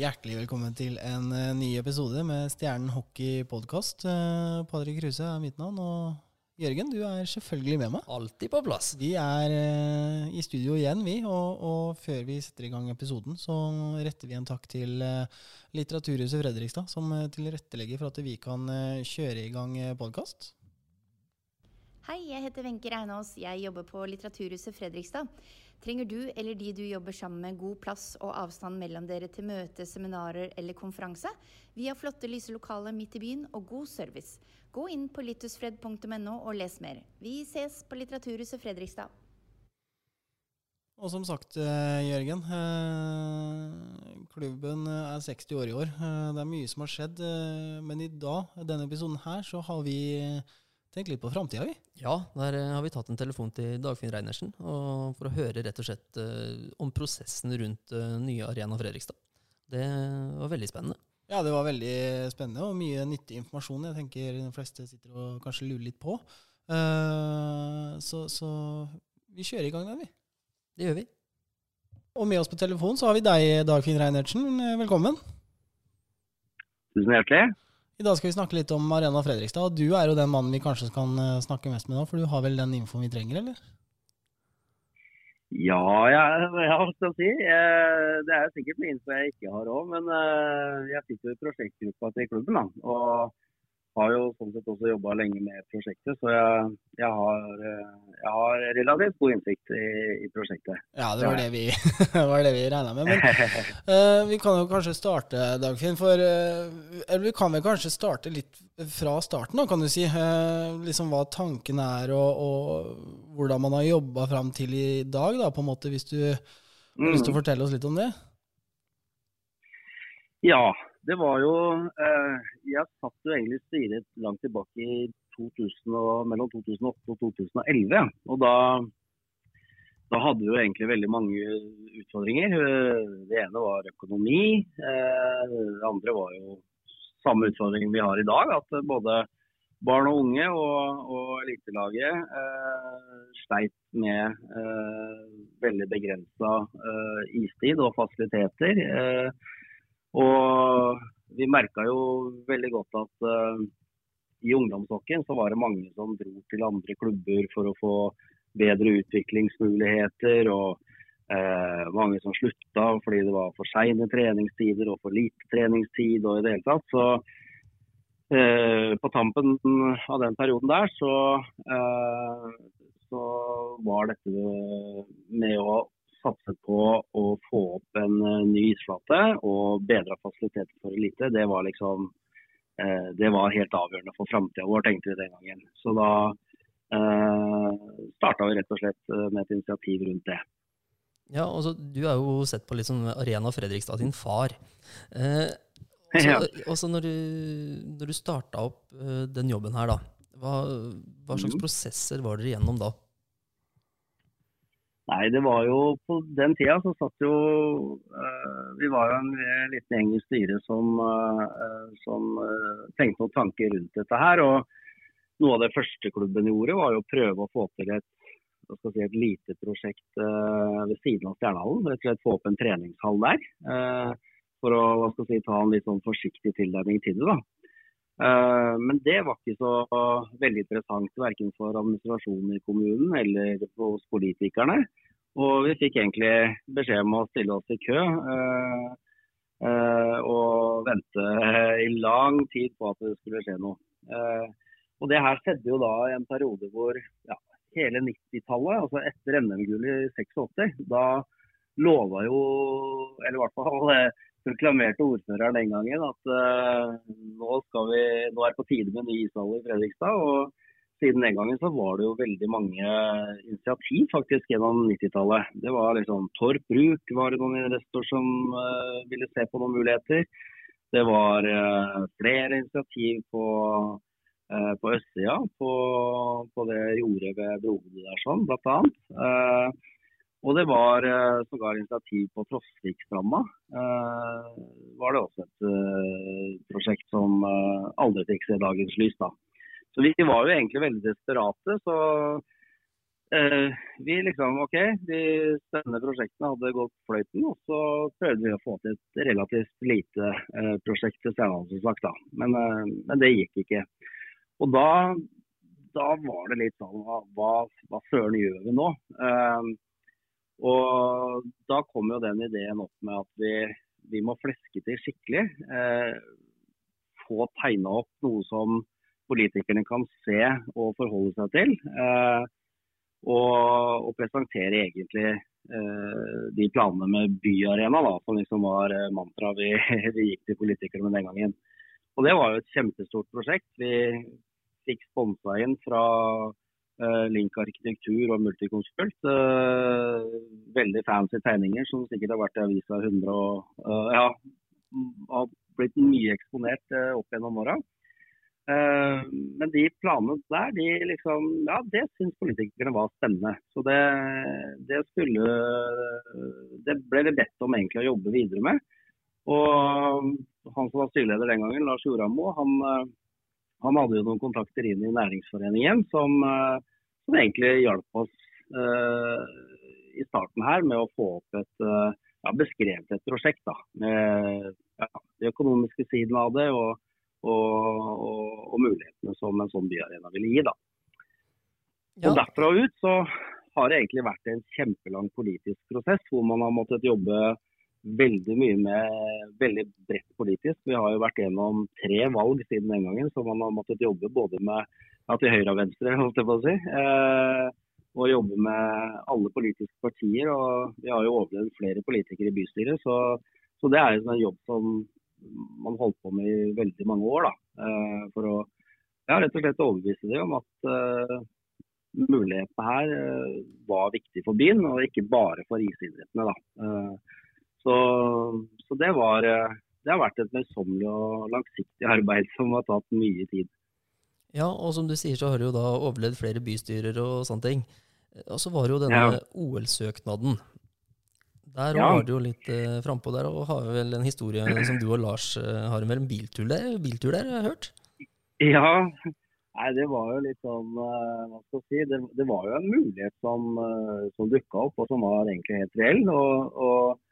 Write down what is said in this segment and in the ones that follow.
Hjertelig velkommen til en uh, ny episode med Stjernen hockey podkast. Uh, Patrick Kruse er mitt navn, og Jørgen, du er selvfølgelig med meg. Alltid på plass. Vi er uh, i studio igjen, vi. Og, og, før vi setter i gang episoden, så retter vi en takk til Litteraturhuset Fredrikstad, som tilrettelegger for at vi kan kjøre i gang podkast. Hei, jeg heter Wenche Reinås. Jeg jobber på Litteraturhuset Fredrikstad. Trenger du eller de du jobber sammen med god plass og avstand mellom dere til møte, seminarer eller konferanse? Vi har flotte, lyse lokaler midt i byen og god service. Gå inn på littusfred.no og les mer. Vi ses på Litteraturhuset Fredrikstad. Og som sagt, eh, Jørgen. Eh, klubben er 60 år i år. Eh, det er mye som har skjedd. Men i dag, denne episoden her, så har vi Tenk litt på framtida, vi. Ja, der eh, har vi tatt en telefon til Dagfinn Reinersen for å høre rett og slett uh, om prosessen rundt uh, nye Arena Fredrikstad. Det var veldig spennende. Ja, det var veldig spennende og mye nyttig informasjon. Jeg tenker de fleste sitter og kanskje lurer litt på. Uh, så, så, vi kjører i gang der, vi. Det gjør vi. Og med oss på telefon så har vi deg, Dagfinn Reinertsen. Velkommen. Tusen hjertelig. I dag skal vi snakke litt om Arena Fredrikstad. og Du er jo den mannen vi kanskje kan eh, snakke mest med nå, for du har vel den infoen vi trenger, eller? Ja, jeg, hva skal jeg si. Eh, det er sikkert mye info jeg ikke har òg. Men eh, jeg sitter i prosjektgruppa til klubben. da, og har jo sånn sett også jobba lenge med prosjektet, så jeg, jeg, har, eh, jeg har, relativt god innsikt i, i, prosjektet. Ja, det var det vi, var det vi regna med. Men uh, vi kan jo kanskje starte, Dagfinn. For uh, Eller vi kan vel kanskje starte litt fra starten, da, kan du si. Uh, liksom hva tanken er, og, og hvordan man har jobba fram til i dag, da, på en måte, hvis du har lyst til å mm. fortelle oss litt om det? Ja, det var jo eh, Jeg satt jo egentlig styret langt tilbake i 2000 og, mellom 2008 og 2011. Og da, da hadde vi jo egentlig veldig mange utfordringer. Det ene var økonomi. Eh, det andre var jo samme utfordring vi har i dag. At både barn og unge og, og elitelaget eh, sleit med eh, veldig begrensa eh, istid og fasiliteter. Eh, og vi merka jo veldig godt at uh, i ungdomshockeyen så var det mange som dro til andre klubber for å få bedre utviklingsmuligheter. og uh, mange som slutta fordi det var for seine treningstider og for lite treningstid. og i det hele tatt. Så uh, på tampen av den perioden der så, så var dette med å satset på å få opp en uh, ny isflate og bedra fasiliteter for elite, det var liksom uh, det var helt avgjørende for framtida vår, tenkte vi den gangen. Så da eh, starta vi rett og slett med et initiativ rundt det. Ja, altså, Du er jo sett på liksom Arena Fredrikstad din far. Eh, også, ja. også når du, når du starta opp den jobben her, da, hva, hva slags mm. prosesser var dere gjennom da? Nei, det var jo på den tida så satt jo uh, Vi var jo en liten gjeng i styret som, uh, som uh, tenkte noen tanker rundt dette her. og Noe av det første klubben gjorde, var jo å prøve å få til et, si, et lite prosjekt ved siden av Stjernehallen. Rett og slett få opp en treningshall der. for å si, ta en litt sånn forsiktig tilnærming til det. da. Men det var ikke så veldig interessant verken for administrasjonen i kommunen eller hos politikerne. Og vi fikk egentlig beskjed om å stille oss i kø uh, uh, og vente i lang tid på at det skulle skje noe. Og Det her skjedde jo da i en periode hvor ja, hele 90-tallet, altså etter NM-gullet i 86, da lova jo, eller i hvert fall proklamerte ordføreren den gangen at nå, vi, nå, er det på tide med ny ishall i Fredrikstad. og siden den gangen så var det jo veldig mange initiativ faktisk gjennom 90-tallet. Det var liksom Torp Bruk var det noen investorer som uh, ville se på noen muligheter. Det var uh, flere initiativ på, uh, på østsida, på, på, det jordet ved Brohodet der sånn, annet. Uh, og det var uh, sågar initiativ på Trosvikstranda. Uh, var det også et prosjekt som aldri fikk se dagens lys. da. Så vi var jo egentlig veldig desperate. Så eh, vi liksom OK, de spennende prosjektene hadde gått fløyten. Og så prøvde vi å få til et relativt lite eh, prosjekt til Steinhallen, som sagt. da. Men, eh, men, det gikk ikke. Og da, da var det litt sånn Hva, hva søren gjør vi nå? Eh, og da kom jo den ideen opp med at vi, vi må fleske til skikkelig. Eh, få tegna opp noe som politikerne kan se og forholde seg til. Eh, og, og, presentere egentlig eh, de planene med byarena, da, som liksom var eh, mantraet vi, vi, gikk til politikere med den gangen. Og Det var jo et kjempestort prosjekt. Vi fikk sponsa inn fra Link arkitektur og Multiconsult. Eh, veldig fancy tegninger som sikkert har vært i avisa 100 og eh, ja, har blitt mye eksponert eh, opp gjennom åra. Eh, men de planene der, de liksom, ja, det syns politikerne var spennende. Så det, det, skulle Det ble det bedt om egentlig å jobbe videre med. Og han som var styreleder den gangen, Lars Joramo, han, han, hadde jo noen kontakter inn i næringsforeningen som, som egentlig hjalp oss uh, i starten her med å få opp et uh, ja, beskrevet et prosjekt da, med ja, de økonomiske sidene av det. og og, og, og, mulighetene som en sånn byarena ville gi. Da. Ja. Og Derfra ut så har det egentlig vært en kjempelang politisk prosess hvor man har måttet jobbe veldig mye med veldig bredt politisk. Vi har jo vært gjennom tre valg siden den gangen, så man har måttet jobbe både med ja, til høyre og venstre, holdt jeg på å si. Eh, og jobbe med alle politiske partier. og Vi har jo overlevd flere politikere i bystyret, så, så det er jo en jobb som man holdt på med i veldig mange år. Da, eh, for å ja, rett og slett overbevise dem om at eh, mulighetene her uh, var viktig for byen, og ikke bare for isidrettene. Da. Så, så det, var, det har vært et møysommelig og langsiktig arbeid som har tatt mye tid. Ja, og som du sier så har du jo da overlevd flere bystyrer og sånne ting. Og så var det jo denne ja. OL-søknaden. Der ja. var du jo litt eh, frampå der, og har vel en historie som du og Lars uh, har med en biltur der, biltur der, har jeg hørt? Ja, Nei, det var jo litt sånn uh, Hva skal jeg si. Det, det, var jo en mulighet som, som dukka opp, og som var egentlig helt reell. Og, og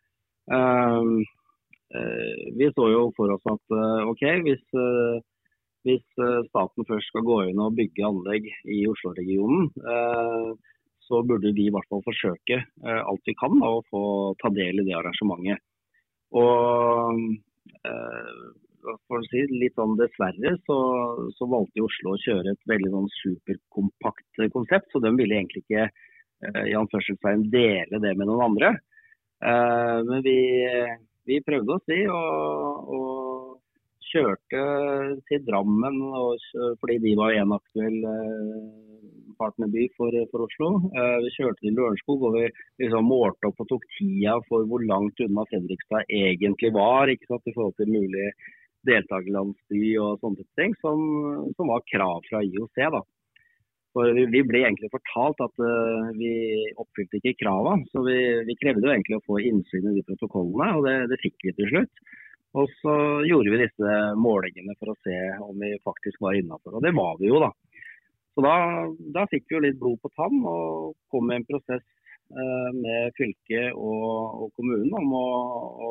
vi så jo for oss at OK, hvis, hvis staten først skal gå inn og bygge anlegg i Oslo-regionen, så burde vi i hvert fall forsøke eh, alt vi kan da, å få ta del i det arrangementet. Og eh, si, litt sånn dessverre så, så, valgte Oslo å kjøre et veldig sånn superkompakt konsept, så de ville egentlig ikke eh, i anførselstegn dele det med noen andre. Eh, men vi, vi, prøvde oss, vi, og, og kjørte til Drammen og, fordi de var en aktuell eh, partnerby for, for Oslo. Eh, vi kjørte til Lørenskog og vi liksom målte opp og tok tida for hvor langt unna Fredrikstad egentlig var ikke sant, i forhold til mulig deltakerlandsby og sånne ting, som, som, var krav fra IOC. da. For vi, ble egentlig fortalt at uh, vi oppfylte ikke kravene, så vi, vi, krevde jo egentlig å få innsyn i de protokollene, og det, det fikk vi til slutt. Og så gjorde vi disse målingene for å se om vi faktisk var innafor, og det var vi jo, da. Så da, da, fikk vi jo litt blod på tann og kom med en prosess eh, med fylket og, og, kommunen om å, å,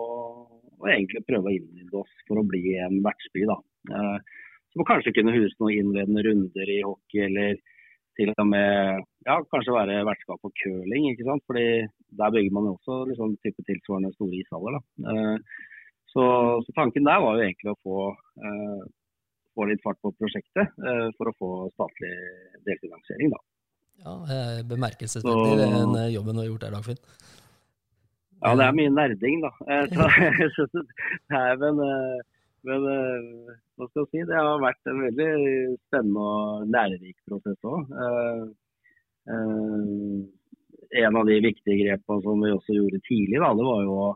å, egentlig prøve å innvilge oss for å bli en vertsby. da. Eh, som kanskje kunne huse noen innledende runder i hockey, eller til og med ja, kanskje være vertskap for curling. ikke sant? Fordi der bygger man jo også liksom, type tilsvarende store ishaller. Eh, så, så, tanken der var jo egentlig å få eh, få litt fart på prosjektet eh, for å få statlig delfinansiering. Da. Ja, Bemerkelsesverdig den eh, jobben du har gjort der, Dagfinn. Ja, det er mye nerding, da. Så, det men, eh, men hva skal jeg si, det har vært en veldig spennende og lærerik prosess òg. En av de viktige grepene som vi også gjorde tidlig, da, det var jo å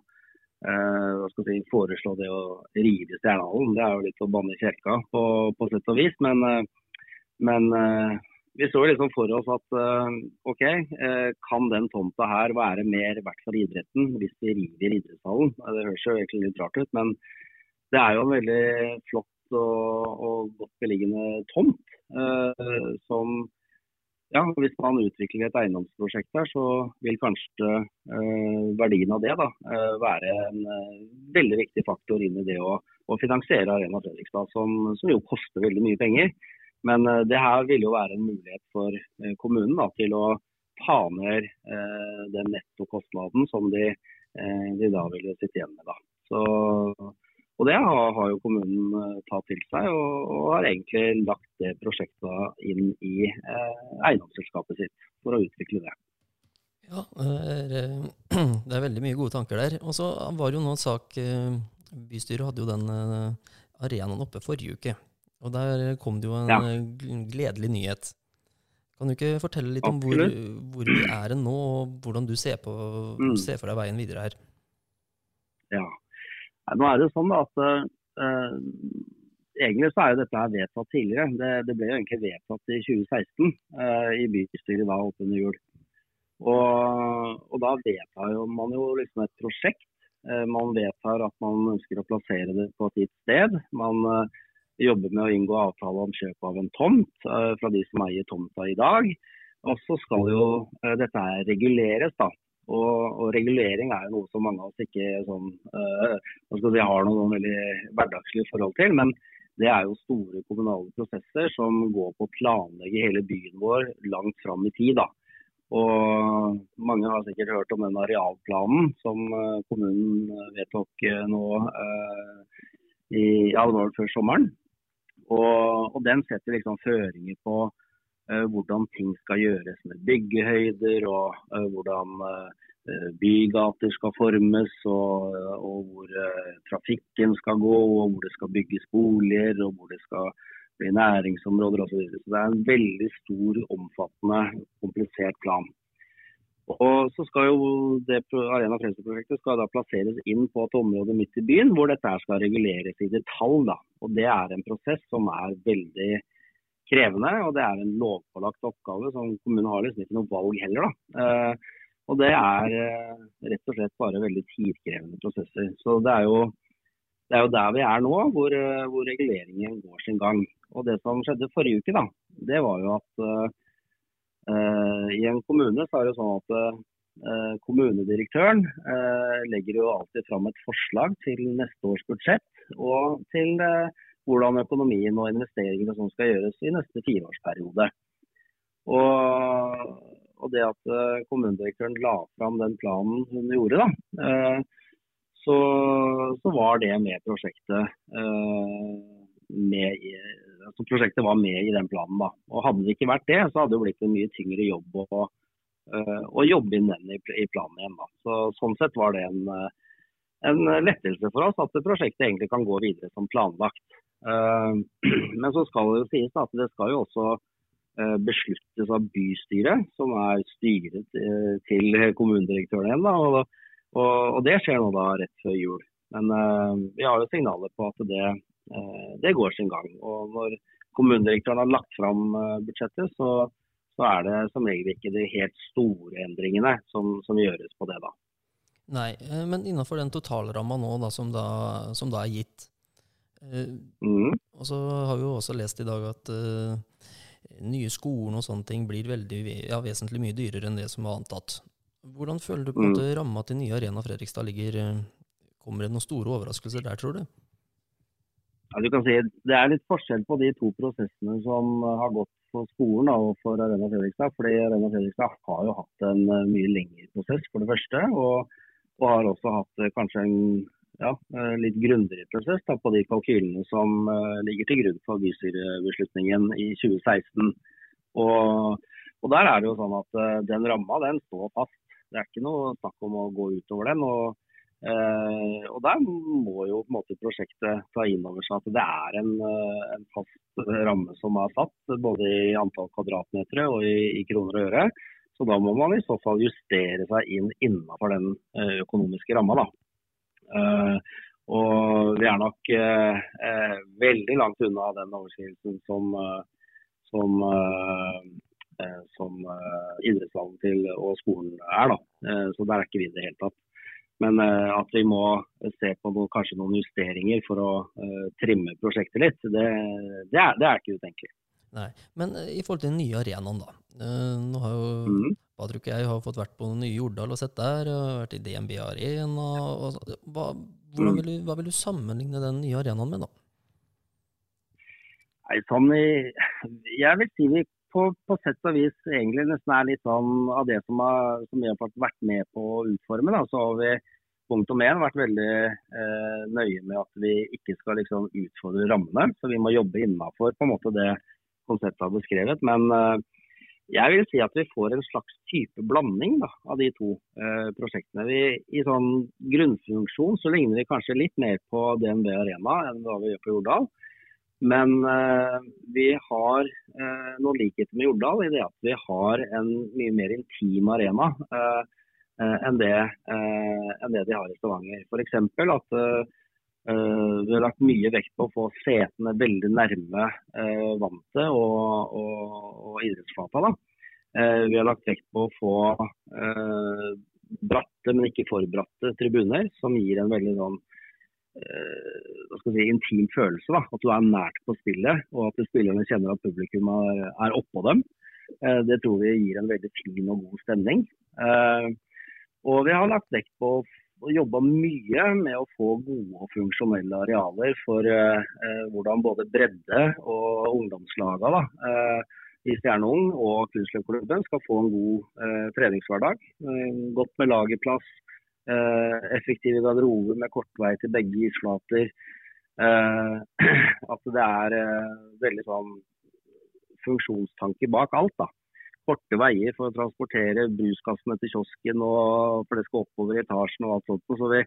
eh, hva skal si, foreslå det å rive Stjernehallen. Det er jo litt å banne kjelka på, på sett og vis. Men, eh, men eh, vi så liksom for oss at eh, OK, eh, kan den tomta her være mer verdt for idretten hvis vi river idrettshallen? Det høres jo egentlig litt rart ut, men det er jo en veldig flott og, og godt beliggende tomt. Eh, som ja, hvis man utvikler et eiendomsprosjekt der, så vil kanskje eh, verdien av det da, eh, være en eh, veldig viktig faktor inn i det å, å finansiere Arena Fredrikstad, som, som, jo koster veldig mye penger. Men eh, det her vil jo være en mulighet for kommunen da, til å ta ned den nettokostnaden som de, de, da vil sitte igjen med. Da. Så og Det har, har jo kommunen uh, tatt til seg, og, og, har egentlig lagt det prosjektet inn i eh, eiendomsselskapet sitt for å utvikle det. Ja, det er veldig mye gode tanker der. Og så var det jo nå en sak eh, Bystyret hadde jo den arenaen oppe forrige uke. Og der kom det jo en ja. gledelig nyhet. Kan du ikke fortelle litt om hvor, hvor, vi er nå, og hvordan du ser, på, mm. ser for deg veien videre her? Ja, nå er det sånn at uh, Egentlig så er jo dette her vedtatt tidligere. Det, det, ble jo egentlig vedtatt i 2016 uh, eh, i bystyret da oppunder jul. Og, og, da vedtar man jo liksom et prosjekt. Uh, man vedtar at man ønsker å plassere det på et gitt sted. Man jobber med å inngå avtale om kjøp av en tomt fra de som eier tomta i dag. Og så skal jo dette reguleres da, og, og, regulering er jo noe som mange av oss ikke sånn, uh, si, har noe veldig hverdagslig forhold til. Men det er jo store kommunale prosesser som går på å planlegge hele byen vår langt fram i tid. da. Og Mange har sikkert hørt om den arealplanen som uh, kommunen vedtok nå nå i, ja, før sommeren. Og, og Den setter liksom føringer på Eh, hvordan ting skal gjøres med byggehøyder, og eh, hvordan eh, bygater skal formes, og, og hvor trafikken skal gå, og hvor det skal bygges boliger, og hvor det skal bli næringsområder osv. Så, så det er en veldig stor, omfattende, komplisert plan. Og så skal jo det Arena Fremskrittsprosjektet skal da plasseres inn på et område midt i byen, hvor dette skal reguleres i detalj. Da. Og Det er en prosess som er veldig krevende, og det er en lovpålagt oppgave. som Kommunen har liksom ikke noe valg heller. da. Eh, og det er eh, rett og slett bare veldig tidkrevende prosesser. Så det er jo, det er jo der vi er nå, hvor, eh, hvor, reguleringen går sin gang. Og det som skjedde forrige uke, da, det var jo at uh, i en kommune så er det sånn at uh, kommunedirektøren uh, legger jo alltid fram et forslag til neste års budsjett og til uh, hvordan økonomien og investeringene som skal gjøres i neste fireårsperiode. Og, og det at eh, kommunedirektøren la fram den planen hun gjorde, da, eh, så, så var det med prosjektet. Eh, med i, altså prosjektet var med i den planen. da. Og Hadde det ikke vært det, så hadde det blitt en mye tyngre jobb å, å jobbe inn den i, planen igjen. da. Så, sånn sett var det en, en lettelse for oss at prosjektet egentlig kan gå videre som planlagt. Eh, men så skal det jo sies at det skal jo også eh, besluttes av bystyret, som er styret eh, til kommunedirektøren igjen. Og, og, og, det skjer nå da rett før jul. Men vi har jo signaler på at det, det går sin gang. Og når kommunedirektøren har lagt fram budsjettet, så, så er det som regel ikke de helt store endringene som, som gjøres på det da. Nei, men innenfor den totalramma nå da, som, da, som da er gitt, Mm. Og så har vi jo også lest i dag at uh, nye skolen og sånne ting blir veldig, ja, vesentlig mye dyrere enn det som var antatt. Hvordan føler du på en mm. måte ramma til nye Arena Fredrikstad ligger? Eh, kommer det noen store overraskelser der, tror du? Ja, du kan si Det er litt forskjell på de to prosessene som har gått for skolen og for Arena Fredrikstad. fordi Arena Fredrikstad har jo hatt en uh, mye lengre prosess, for det første. Og, og har også hatt kanskje en ja, eh, litt grundigere prosess da, på de kalkylene som uh, ligger til grunn for bystyrebeslutningen i 2016. Og, og Der er det jo sånn at uh, den ramma den står fast. Det er ikke noe snakk om å gå utover den. og, uh, og Der må jo på en måte prosjektet ta inn over seg at det er en, en fast ramme som er satt, både i antall kvadratmeter og i, i kroner og øre. Så da må man i så fall justere seg inn innenfor den økonomiske ramma. Eh, og vi er nok eh, eh, veldig langt unna den overskridelsen som, som, som idrettshallen til og skolen er. Da. Så der er ikke vi i det hele tatt. Men at vi må se på noe, kanskje noen justeringer for å trimme prosjektet litt, det, det, er, det er ikke utenkelig. Nei. Men eh, i forhold til den nye arenaen, da. Eh, nå har jo mm. Patrick og jeg har fått vært på nye Jordal og sett der, og vært i DNB Arena. Og, hva, hvordan Mm. vil du, hva vil du sammenligne den nye arenaen med, da? Nei, sånn jeg vil si vi på, på sett og vis egentlig nesten er litt sånn av det som, har, som vi har vært med på å utforme. Da. Så har vi punkt om én vært veldig eh, nøye med at vi ikke skal liksom utfordre rammene. Så vi må jobbe innafor det konseptet har beskrevet. Men eh, jeg vil si at vi får en slags type blanding da, av de to eh, prosjektene. Vi, I sånn grunnfunksjon så ligner vi kanskje litt mer på DNB Arena enn hva vi gjør på Jordal. Men eh, vi har eh, noen likheter med Jordal i det at vi har en mye mer intim arena eh, eh, enn, det, enn det de har i Stavanger. F.eks. at vi har lagt mye vekt på å få setene veldig nærme eh, vantet og, og, og idrettsflata. Eh, vi har lagt vekt på å få eh, bratte, men ikke for bratte tribuner, som gir en veldig sånn eh, si, intim følelse. da, At du er nært på spillet, og at spillerne kjenner at publikum er, er oppå dem. Eh, det tror vi gir en veldig fin og god stemning. Eh, og vi har lagt vekt på å og jobba mye med å få gode og funksjonelle arealer for eh, eh, hvordan både bredde og ungdomslaga eh, i Stjerneung og Kunstløpklubben skal få en god eh, treningshverdag. Eh, godt med lagerplass, eh, effektive garderober med kort vei til begge isflater. At det er veldig sånn funksjonstanke bak alt. da korte veier for å transportere bruskassene til kiosken, og for det skal oppover i etasjen og alt sånt. Så vi,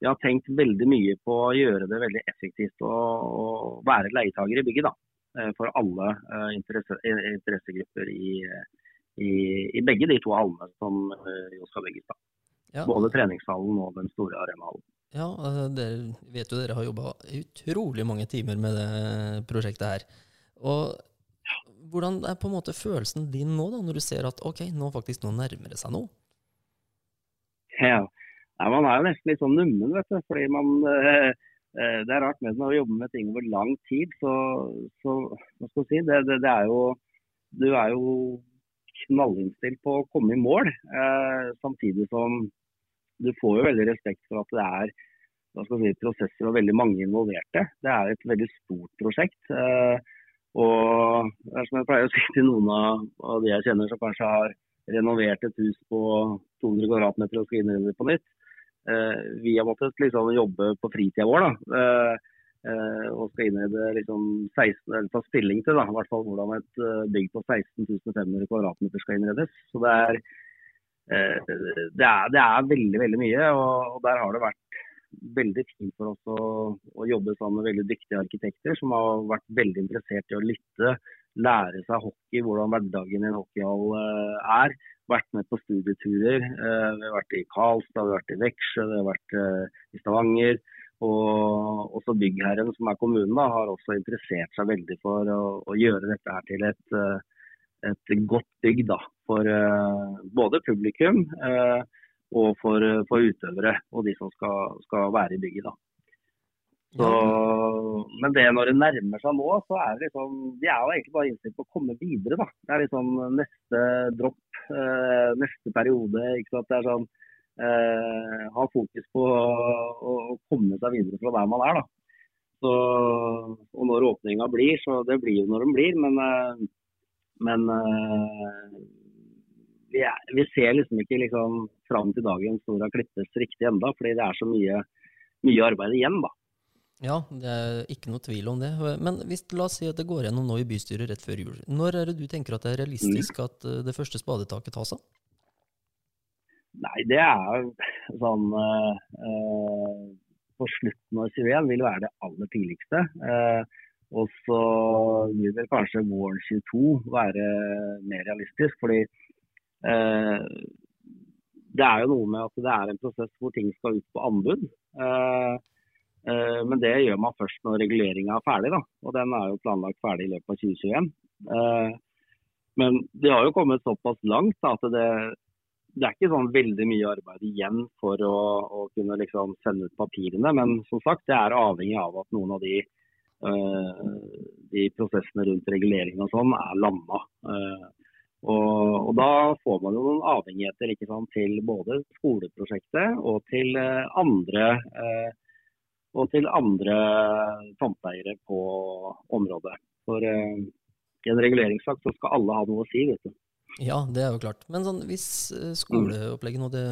vi, har tenkt veldig mye på å gjøre det veldig effektivt og, og være leietager i bygget. da, eh, For alle uh, interesse, interessegrupper i, i, i, begge de to hallene som jo skal bygges. da. Ja. Både treningshallen og den store arenahallen. Ja, dere vet jo dere har jobba utrolig mange timer med det prosjektet her. Og hvordan er på en måte følelsen din nå, da, når du ser at ok, nå faktisk nå nærmer det seg noe? Ja, Nei, Man er jo nesten litt sånn nummen, vet du. fordi man, eh, Det er rart med når vi jobber med ting over lang tid, så, så hva skal du si, det, det, det, er jo Du er jo knallinnstilt på å komme i mål, eh, samtidig som du får jo veldig respekt for at det er hva skal si, prosesser og veldig mange involverte. Det er et veldig stort prosjekt. Eh, og det er som jeg pleier å si til noen av, de jeg kjenner som kanskje har renovert et hus på 200 kvm og skal innrede det på nytt. Eh, vi har måttet liksom jobbe på fritida vår da, eh, og skal innrede liksom 16, eller ta stilling til da, hvert fall hvordan et bygg på 16 500 kvadratmeter skal innredes. Så det er, det er, det er veldig veldig mye, og der har det vært veldig fint for oss å, å, jobbe sammen med veldig dyktige arkitekter som har vært veldig interessert i å lytte, lære seg hockey, hvordan hverdagen i en hockeyhall uh, er. Vært med på studieturer. Uh, vi har vært i Karlstad, vi har vært i Veksjø, vi har vært uh, i Stavanger. Og også byggherren, som er kommunen, da, har også interessert seg veldig for å, å gjøre dette her til et, et godt bygg da, for både publikum og for, for, utøvere og de som skal, skal være i bygget. da. Så, men det når det nærmer seg nå, så er det liksom De er jo egentlig bare innstilt på å komme videre, da. Det er liksom neste dropp, eh, neste periode. ikke sant? Det er sånn eh, Ha fokus på å, å, komme seg videre fra der man er, da. Så, og når åpninga blir, så det blir jo når den blir, men, eh, men vi, er, vi, ser liksom ikke liksom fram til dagen Stora klippes riktig enda, fordi det er så mye, mye arbeid igjen, da. Ja, det er ikke noe tvil om det. Men hvis, la oss si at det går gjennom nå i bystyret rett før jul. Når er det du tenker at det er realistisk mm. at det første spadetaket tas av? Nei, det er sånn uh, På slutten av 21 vil være det aller tidligste. Uh, og så vil vel kanskje våren 22 være mer realistisk. fordi uh, det er jo noe med at det er en prosess hvor ting skal ut på anbud. Men det gjør man først når reguleringa er ferdig. Da. Og den er jo planlagt ferdig i løpet av 2021. Men det har jo kommet såpass langt da, at det, det, er ikke sånn veldig mye arbeid igjen for å, å kunne liksom sende ut papirene. Men som sagt, det er avhengig av at noen av de, de prosessene rundt reguleringen og sånn er landa. Og, og, da får man jo noen avhengigheter ikke sant, til både skoleprosjektet og til andre og til andre tomteeiere på området. For i en reguleringssak så skal alle ha noe å si, vet du. Ja, det er jo klart. Men sånn, hvis skoleopplegget nå det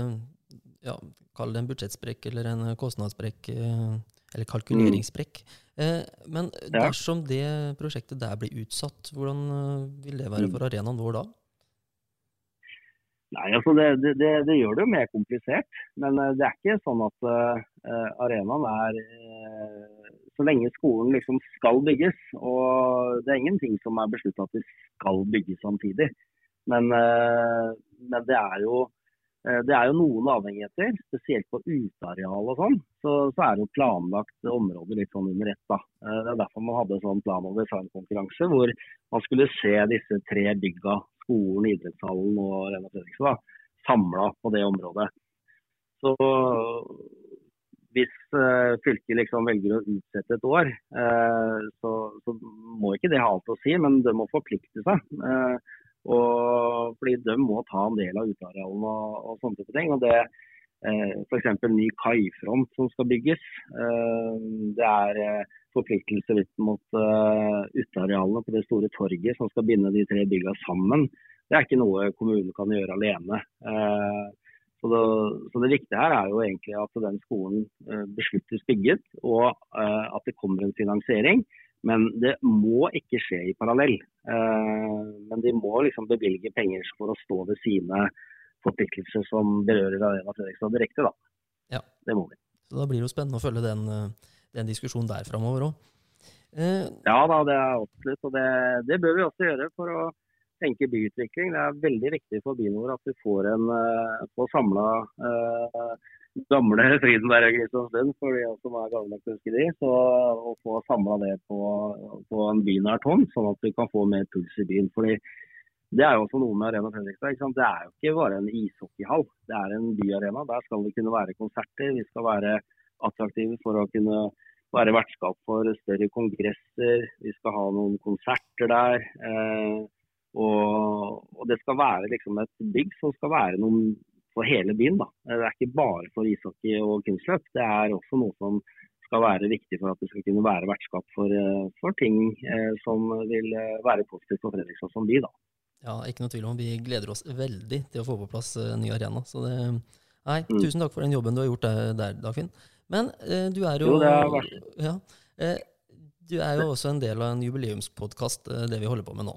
ja, Kall det en budsjettsprekk eller en kostnadssprekk, eller kalkuleringssprekk. Mm. Men dersom det prosjektet der blir utsatt, hvordan vil det være for arenaen vår da? Nei, altså det, det, det, gjør det jo mer komplisert. Men eh, det er ikke sånn at uh, arenaen er uh, Så lenge skolen liksom skal bygges, og det er ingenting som er beslutta at det skal bygges samtidig. Men, uh, men det, er jo, det er jo noen avhengigheter, spesielt på uteareal og sånn. Så, så, er det jo planlagt områder litt sånn under ett. da. Det er derfor man hadde sånn plan- og designkonkurranse hvor man skulle se disse tre bygga skolen, idrettshallen og Rena Fredrikstad samla på det området. Så hvis uh, fylket liksom velger å utsette et år, uh, så, så, må ikke det ha alt å si, men det må forplikte seg. Uh, og, fordi de må ta en del av utearealene og, og sånne type ting. og det eh, F.eks. ny kaifront som skal bygges. det er forpliktelser ut mot uh, utearealene på det store torget som skal binde de tre byggene sammen. Det er ikke noe kommunen kan gjøre alene. Uh, så, det, så det, viktige her er jo egentlig at den skolen uh, besluttes bygget, og at det kommer en finansiering. Men det må ikke skje i parallell. men de må liksom bevilge penger for å stå ved sine forpliktelser som berører Arena Fredrikstad direkte. Da. Ja. Det må vi. Så Da blir det jo spennende å følge den den diskusjonen der framover òg. Eh, ja da, det er absolutt. Og det, det, bør vi også gjøre for å tenke byutvikling. Det er veldig viktig for byen vår at vi får, en, uh, får samla uh, gamle Frydenberg og Kristiansund, for de som er gamle til de. Så å få samla det på, på en bynær tonn, sånn at vi kan få mer puls i byen. fordi det er jo også noe med Arena Fredrikstad. Det er jo ikke bare en ishockeyhall, det er en byarena. Der skal det kunne være konserter, vi skal være attraktive for å kunne være vertskap for større kongresser. Vi skal ha noen konserter der. Eh, og, og, det skal være liksom et bygg som skal være noe for hele byen. Da. Det er ikke bare for ishockey og kunstløp. Det er også noe som skal være viktig for at det skal kunne være vertskap for, eh, for ting eh, som vil eh, være positivt for Fredrikstad som by. Da. Ja, ikke noe tvil om. Vi gleder oss veldig til å få på plass en ny arena. Så det, nei, mm. tusen takk for den jobben du har gjort der, der Dagfinn. Men eh, du er jo, jo det er ja, eh, Du er jo også en del av en jubileumspodkast, eh, det vi holder på med nå.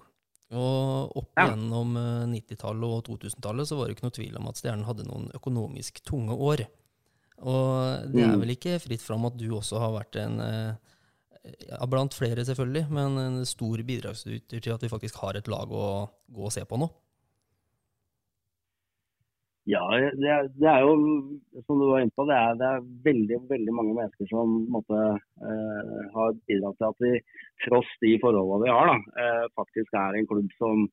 Og opp gjennom 90-tallet eh, og 2000-tallet så var det ikke noe tvil om at Stjernen hadde noen økonomisk tunge år. Og det er mm. vel ikke fritt fram at du også har vært en eh, ja, Blant flere, selvfølgelig, men en stor bidragsyter til at vi faktisk har et lag å gå og se på nå. Ja, det er, det er, jo som du var inne på, det er, det er veldig veldig mange mennesker som måtte, eh, har bidratt til at vi tross de forholdene vi har, da, eh, faktisk er en klubb som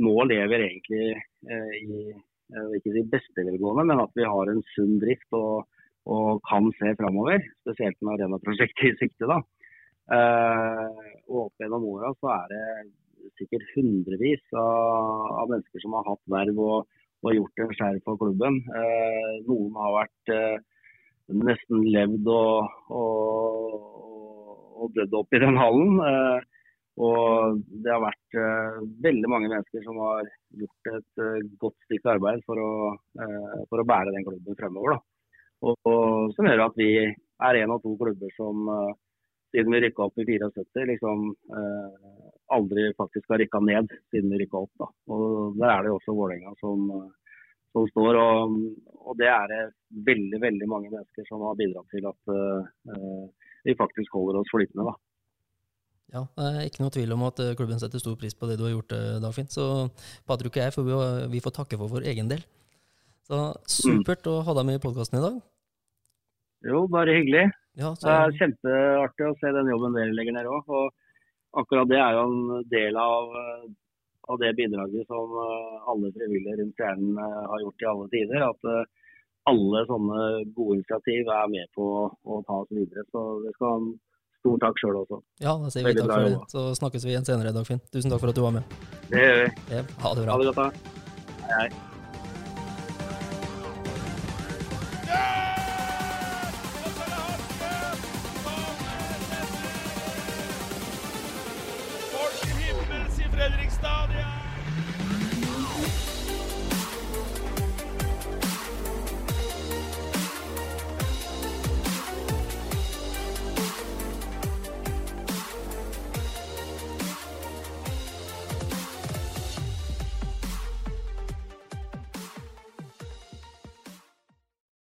nå lever egentlig eh, i ikke si beste velgående, men at vi har en sunn drift og, og kan se framover. Spesielt med arenaprosjektet i sikte. da. Eh, og opp gjennom åra så er det sikkert hundrevis av, av mennesker som har hatt verv og og gjort en skjær for klubben. Eh, noen har vært eh, nesten levd og, og, og dødd opp i den hallen. Eh, og det har vært veldig mange mennesker som har gjort et godt stykke arbeid for å, for å bære den klubben fremover. Og, og, som gjør at vi er en av to klubber som siden vi rykka opp i 74, liksom eh, aldri faktisk har rykka ned siden vi rykka opp. Da. Og Der er det også Vålerenga som, som, står. Og, og, det er det veldig veldig mange mennesker som har bidratt til at uh, vi faktisk holder oss flytende. da. Ja, ikke noe tvil om at eh, klubben setter stor pris på det du har gjort, eh, Dagfinn. Så Patrick og jeg får, vi får takke for vår egen del. Så supert å ha deg med i podkasten i dag. Jo, bare hyggelig. Ja, så... Det er kjempeartig å se den jobben dere legger ned òg. Og akkurat det er jo en del av, av det bidraget som eh, alle frivillige rundt Stjernen eh, har gjort i alle tider. At eh, alle sånne gode initiativ er med på å ta oss videre. Så det skal ha en stor takk sjøl også. Ja, da sier vi takk for det. Så snakkes vi igjen senere, Dagfinn. Tusen takk for at du var med. Det gjør vi. Ja, ha det bra. Ha det godt, da. Hei, hei.